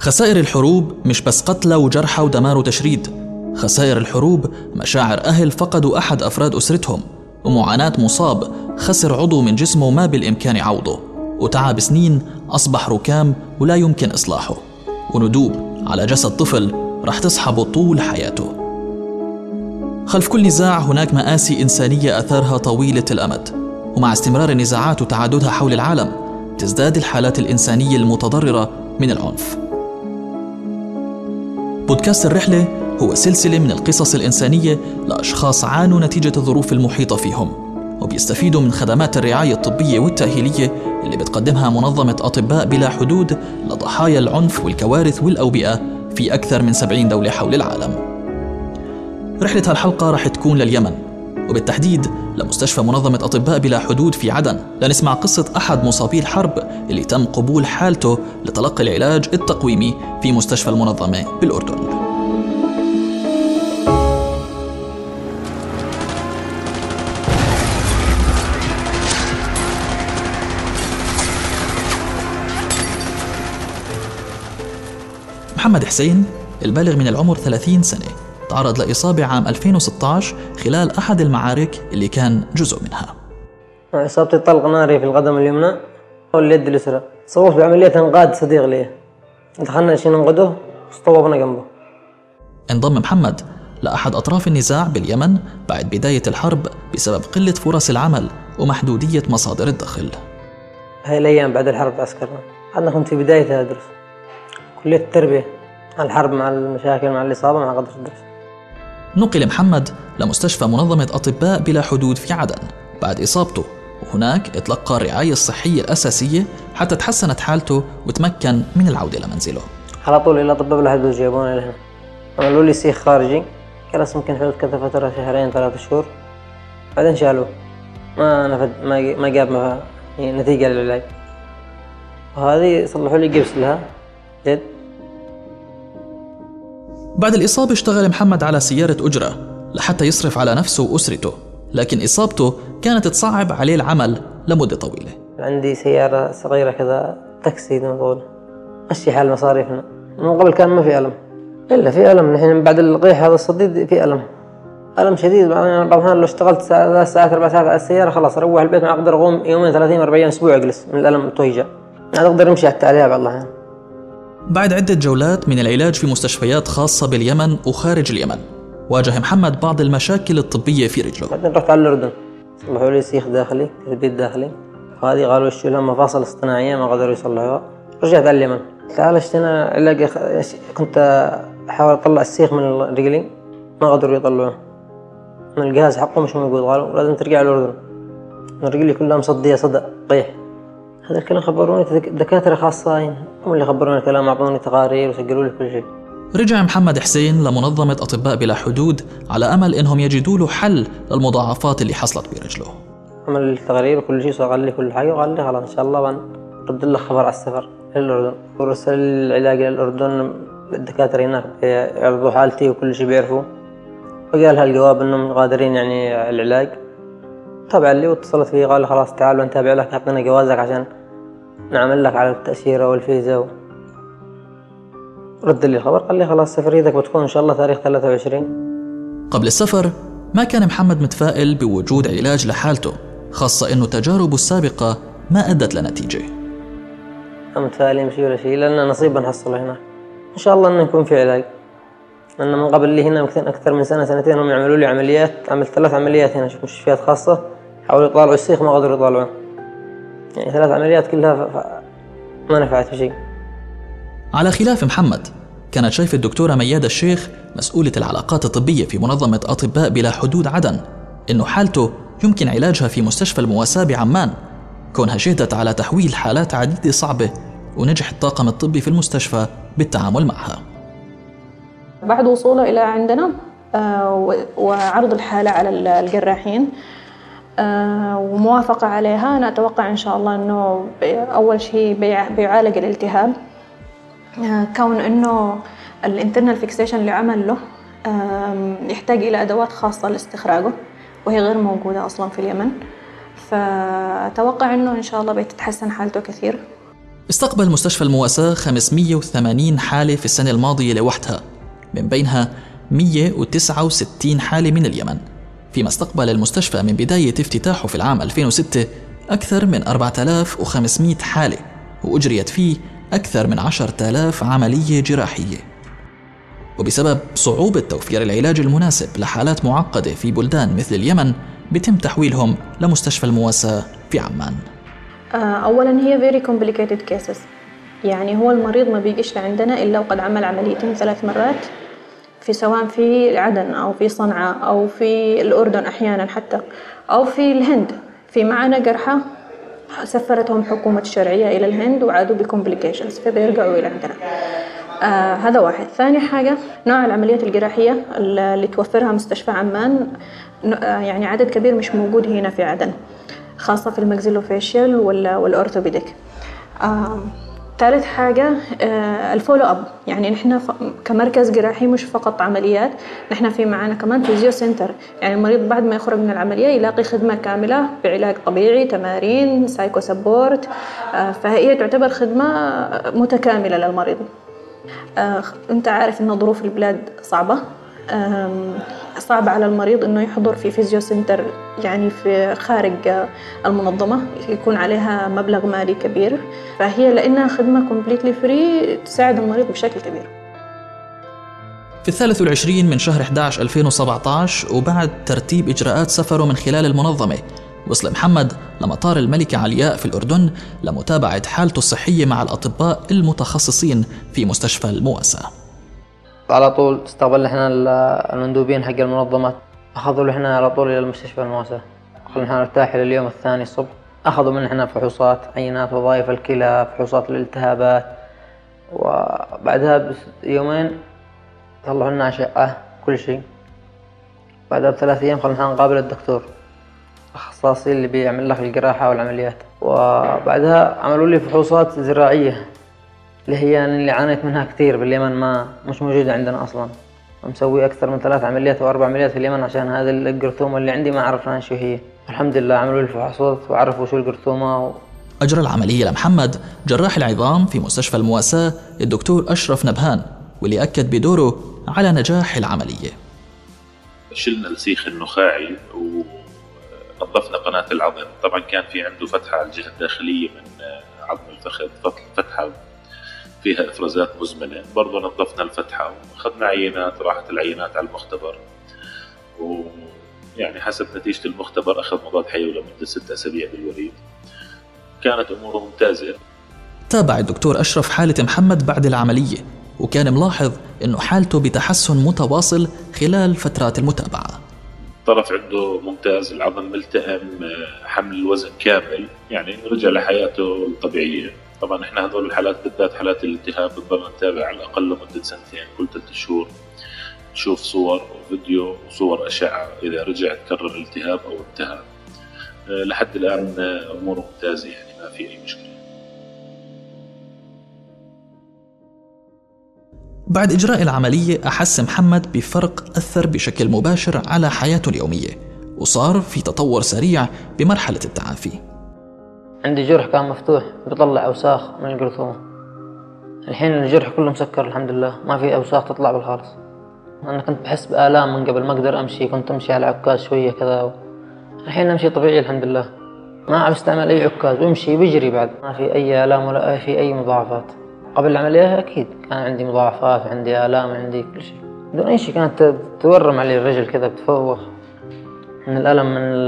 خسائر الحروب مش بس قتلى وجرحى ودمار وتشريد. خسائر الحروب مشاعر أهل فقدوا أحد أفراد أسرتهم ومعاناة مصاب خسر عضو من جسمه ما بالإمكان عوضه وتعب سنين أصبح ركام ولا يمكن إصلاحه. وندوب على جسد طفل رح تصحبه طول حياته. خلف كل نزاع هناك مآسي إنسانية أثارها طويلة الأمد ومع استمرار النزاعات وتعددها حول العالم تزداد الحالات الإنسانية المتضررة من العنف. بودكاست الرحلة هو سلسلة من القصص الإنسانية لأشخاص عانوا نتيجة الظروف المحيطة فيهم وبيستفيدوا من خدمات الرعاية الطبية والتأهيلية اللي بتقدمها منظمة أطباء بلا حدود لضحايا العنف والكوارث والأوبئة في أكثر من 70 دولة حول العالم. رحلة هالحلقة رح تكون لليمن وبالتحديد لمستشفى منظمة أطباء بلا حدود في عدن. لنسمع قصة أحد مصابي الحرب اللي تم قبول حالته لتلقي العلاج التقويمي في مستشفى المنظمة بالأردن. محمد حسين البالغ من العمر 30 سنة. تعرض لإصابة عام 2016 خلال أحد المعارك اللي كان جزء منها. إصابتي طلق ناري في القدم اليمنى. واليد اليسرى صوبت بعملية انقاذ صديق لي. دخلنا شي ننقذه واصطوبنا جنبه. انضم محمد لأحد أطراف النزاع باليمن بعد بداية الحرب بسبب قلة فرص العمل ومحدودية مصادر الدخل. هاي الأيام بعد الحرب عسكرنا. أنا كنت في بداية أدرس كلية التربية. الحرب مع المشاكل مع الإصابة مع قدر الدرس. نقل محمد لمستشفى منظمة أطباء بلا حدود في عدن. بعد إصابته وهناك اتلقى الرعاية الصحية الأساسية حتى تحسنت حالته وتمكن من العودة لمنزله على طول إلى أطباء بلا حدود جابونا لهنا عملوا لي سيخ خارجي. جلس ممكن حدود كذا فترة شهرين ثلاثة شهور. بعدين شالوه. ما نفد ما ما جاب ما نتيجة للعلاج. وهذه صلحوا لي جبس لها. جد. بعد الإصابة اشتغل محمد على سيارة أجرة لحتى يصرف على نفسه وأسرته لكن إصابته كانت تصعب عليه العمل لمدة طويلة. عندي سيارة صغيرة كذا تاكسي نقول. مشي حال مصاريفنا. من قبل كان ما في ألم. إلا في ألم. الحين بعد القيح هذا الصديد في ألم. ألم شديد. بعض الأحيان لو اشتغلت ثلاث ساعات أربع ساعات على السيارة خلاص أروح البيت ما أقدر أقوم يومين ثلاثين أربعين أسبوع أجلس من الألم التوجع ما أقدر أمشي حتى عليها بعض الأحيان بعد عدة جولات من العلاج في مستشفيات خاصة باليمن وخارج اليمن. واجه محمد بعض المشاكل الطبية في رجله. بعدين رحت على الأردن. صلحوا لي سيخ داخلي تثبيت داخلي. وهذه قالوا اشتروا لها مفاصل اصطناعية ما قدروا يصلحوها. رجعت على اليمن. عالجت أنا علاج كنت أحاول أطلع السيخ من رجلي. ما قدروا يطلعوه الجهاز حقه مش موجود قالوا لازم ترجع الأردن. رجلي كلها مصدية صدى قيح هذا الكلام خبروني دكاترة خاصين هم اللي خبروني الكلام أعطوني تقارير وسجلوا لي كل شيء. رجع محمد حسين لمنظمة أطباء بلا حدود على أمل إنهم يجدوا له حل للمضاعفات اللي حصلت برجله. عمل التقارير وكل شيء وقال لي كل حاجة وقال لي خلاص إن شاء الله بنرد لك خبر على السفر للأردن. ورسل العلاج للأردن الدكاترة هناك يعرضوا حالتي وكل شيء بيعرفوا وقال هالجواب إنهم قادرين يعني العلاج. تابع لي واتصلت فيه قال خلاص تعال ونتابع لك أعطينا جوازك عشان نعمل لك على التأشيرة والفيزا و... رد لي الخبر قال لي خلاص سفريتك بتكون إن شاء الله تاريخ 23 قبل السفر ما كان محمد متفائل بوجود علاج لحالته خاصة إنه تجاربه السابقة ما أدت لنتيجة. متفائلين بشيء ولا شيء لأن نصيب نحصله هنا. إن شاء الله إنه يكون في علاج. لأن من قبل لي هنا أكثر من سنة سنتين هم يعملوا لي عمليات عملت ثلاث عمليات هنا في مستشفيات خاصة. حاولوا يطالعوا. السيخ ما قدروا يطالعوه يعني ثلاث عمليات كلها ف... ما نفعت في شيء. على خلاف محمد كانت شايفة الدكتورة ميادة الشيخ مسؤولة العلاقات الطبية في منظمة أطباء بلا حدود عدن إنه حالته يمكن علاجها في مستشفى المواساة بعمان. كونها شهدت على تحويل حالات عديدة صعبة ونجح الطاقم الطبي في المستشفى بالتعامل معها. بعد وصوله إلى عندنا آه، وعرض الحالة على الجراحين وموافقة عليها. أنا أتوقع إن شاء الله أنه أول شيء بيعالج الالتهاب. آه، كون أنه ال internal fixation اللي عمل له يحتاج إلى أدوات خاصة لاستخراجه وهي غير موجودة أصلا في اليمن. فأتوقع أنه إن شاء الله بتتحسن حالته كثير. استقبل مستشفى المواساة 580 حالة في السنة الماضية لوحدها من بينها 169 حالة من اليمن. فيما استقبل المستشفى من بداية افتتاحه في العام 2006 أكثر من 4500 حالة وأجريت فيه أكثر من 10000 عملية جراحية. وبسبب صعوبة توفير العلاج المناسب لحالات معقدة في بلدان مثل اليمن بيتم تحويلهم لمستشفى المواساة في عمان. آه، أولا هي very complicated cases. يعني هو المريض ما بيجيش لعندنا إلا وقد عمل عمليتين ثلاث مرات. في سواء في عدن أو في صنعاء أو في الأردن أحيانا حتى أو في الهند. في معنا جرحى سفرتهم حكومة الشرعية إلى الهند وعادوا بكومبليكيشنز فبيرجعوا إلى عندنا. آه هذا واحد. ثاني حاجة نوع العمليات الجراحية اللي توفرها مستشفى عمان. آه يعني عدد كبير مش موجود هنا في عدن خاصة في ال maxillofacial وال orthopedic. آه ثالث حاجة آه ال follow up. يعني نحن كمركز جراحي مش فقط عمليات نحن في معنا كمان physio center. يعني المريض بعد ما يخرج من العملية يلاقي خدمة كاملة بعلاج طبيعي تمارين psycho support آه فهي تعتبر خدمة متكاملة للمريض. آه أنت عارف إن ظروف البلاد صعبة. صعب على المريض إنه يحضر في physio center يعني في خارج المنظمة يكون عليها مبلغ مالي كبير. فهي لأنها خدمة completely free تساعد المريض بشكل كبير. في الثالث والعشرين من شهر 11 2017 وبعد ترتيب إجراءات سفره من خلال المنظمة وصل محمد لمطار الملكة علياء في الأردن لمتابعة حالته الصحية مع الأطباء المتخصصين في مستشفى المواساة. على طول استقبلنا إحنا المندوبين حق المنظمات. أخذوا إحنا على طول إلى المستشفى المواساة. خلنا إحنا نرتاح إلى اليوم الثاني الصبح. أخذوا من إحنا فحوصات عينات وظائف الكلى فحوصات الالتهابات. وبعدها بيومين طلعوا لنا أشعة كل شيء. بعدها بثلاث أيام خلنا نقابل الدكتور. الاخصاصي اللي بيعمل لك الجراحة والعمليات. وبعدها عملوا لي فحوصات زراعية. اللي هي اللي عانيت منها كثير باليمن ما مش موجودة عندنا أصلا. مسوي أكثر من ثلاث عمليات أو أربع عمليات في اليمن عشان هذه الجرثومة اللي عندي ما عرفنا شو هي. الحمد لله عملوا لي فحوصات وعرفوا شو الجرثومة و... أجرى العملية لمحمد جراح العظام في مستشفى المواساة الدكتور أشرف نبهان واللي أكد بدوره على نجاح العملية. شلنا السيخ النخاعي ونظفنا قناة العظم. طبعا كان في عنده فتحة على الجهة الداخلية من عظم الفخذ فتحة فيها إفرازات مزمنة. برضه نظفنا الفتحة وأخذنا عينات راحت العينات على المختبر. ويعني حسب نتيجة المختبر أخذ مضاد حيوي لمدة ست أسابيع بالوريد. كانت أموره ممتازة. تابع الدكتور أشرف حالة محمد بعد العملية وكان ملاحظ إنه حالته بتحسن متواصل خلال فترات المتابعة. الطرف عنده ممتاز العظم ملتئم حمل الوزن كامل يعني رجع لحياته الطبيعية. طبعا إحنا هذول الحالات بالذات حالات الالتهاب بنضل نتابع على الأقل لمدة سنتين كل ثلاث شهور نشوف صور وفيديو وصور أشعة إذا رجع تكرر الالتهاب أو انتهى. أه، لحد الآن اموره ممتازة يعني ما في أي مشكلة. بعد إجراء العملية أحس محمد بفرق أثر بشكل مباشر على حياته اليومية وصار في تطور سريع بمرحلة التعافي. عندي جرح كان مفتوح بيطلع أوساخ من الجرثومة الحين الجرح كله مسكر الحمد لله ما في أوساخ تطلع بالخالص. أنا كنت بحس بآلام من قبل ما أقدر أمشي كنت أمشي على عكاز شوية كذا الحين أمشي طبيعي الحمد لله. ما عم أستعمل أي عكاز ويمشي بيجري بعد. ما في أي آلام ولا في أي مضاعفات. قبل العملية أكيد كان عندي مضاعفات عندي آلام عندي كل شيء. بدون أي شيء كانت تورم علي الرجل كذا بتفوخ. من الألم من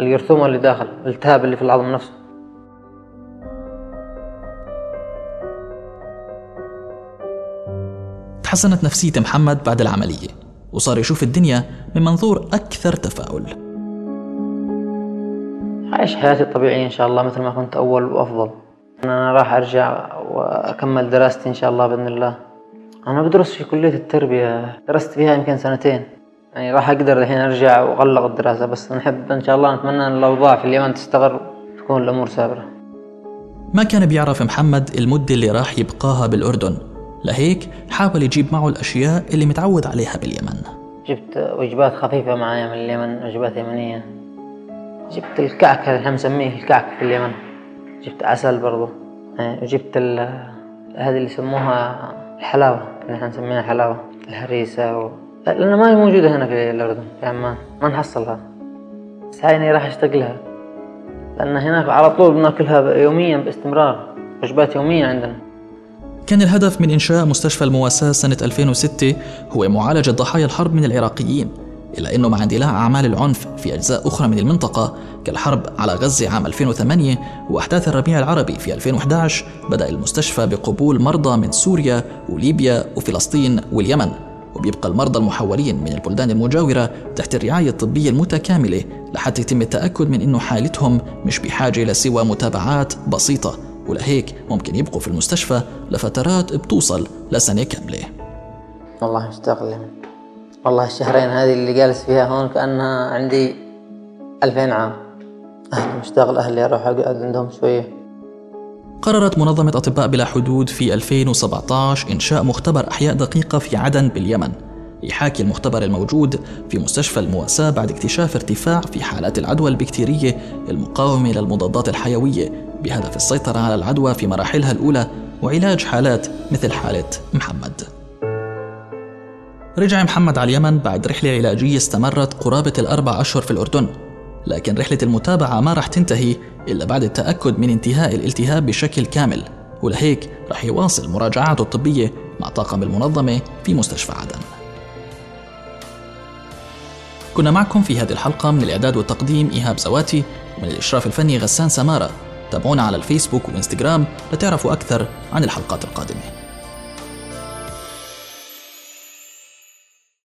الجرثومة اللي داخل الالتهاب اللي في العظم نفسه. تحسنت نفسية محمد بعد العملية وصار يشوف الدنيا من منظور أكثر تفاؤل. عايش حياتي الطبيعية إن شاء الله مثل ما كنت أول وأفضل. أنا راح أرجع وأكمل دراستي إن شاء الله بإذن الله. أنا بدرس في كلية التربية درست فيها يمكن سنتين. يعني راح أقدر الحين أرجع وأغلق الدراسة بس نحب إن شاء الله نتمنى إن الأوضاع في اليمن تستقر تكون الأمور سابرة. ما كان بيعرف محمد المدة اللي راح يبقاها بالأردن. لهيك حاول يجيب معه الأشياء اللي متعود عليها باليمن. جبت وجبات خفيفة معايا من اليمن وجبات يمنية. جبت الكعك اللي إحنا نسميه الكعك في اليمن. جبت عسل برضو. إيه، وجبت هذه اللي يسموها الحلاوة اللي إحنا نسميها حلاوة الهريسة و... لأنها ما هي موجودة هنا في الأردن في عمان ما نحصلها. بس أنا راح أشتاق لها. لأن هناك على طول بناكلها يوميا باستمرار وجبات يومية عندنا. كان الهدف من إنشاء مستشفى المواساة سنة 2006 هو معالجة ضحايا الحرب من العراقيين إلا أنه مع اندلاع أعمال العنف في أجزاء أخرى من المنطقة كالحرب على غزة عام 2008 وأحداث الربيع العربي في 2011 بدأ المستشفى بقبول مرضى من سوريا وليبيا وفلسطين واليمن. وبيبقى المرضى المحولين من البلدان المجاورة تحت الرعاية الطبية المتكاملة لحتى يتم التأكد من أنه حالتهم مش بحاجة إلى سوى متابعات بسيطة. ولهيك ممكن يبقوا في المستشفى لفترات بتوصل لسنة كاملة. والله مشتاق والله الشهرين هذه اللي جالس فيها هون كأنها عندي ألفين عام. أهلي مشتاق لأهلي أروح أقعد عندهم شوية. قررت منظمة أطباء بلا حدود في 2017 إنشاء مختبر أحياء دقيقة في عدن باليمن يحاكي المختبر الموجود في مستشفى المواساة بعد اكتشاف ارتفاع في حالات العدوى البكتيرية المقاومة للمضادات الحيوية بهدف السيطرة على العدوى في مراحلها الأولى وعلاج حالات مثل حالة محمد. رجع محمد على اليمن بعد رحلة علاجية استمرت قرابة الأربع أشهر في الأردن. لكن رحلة المتابعة ما راح تنتهي إلا بعد التأكد من انتهاء الالتهاب بشكل كامل. ولهيك راح يواصل مراجعاته الطبية مع طاقم المنظمة في مستشفى عدن. كنا معكم في هذه الحلقة من الإعداد والتقديم إيهاب زواتي ومن الإشراف الفني غسان سمارة. تابعونا على الفيسبوك وإنستغرام لتعرفوا أكثر عن الحلقات القادمة.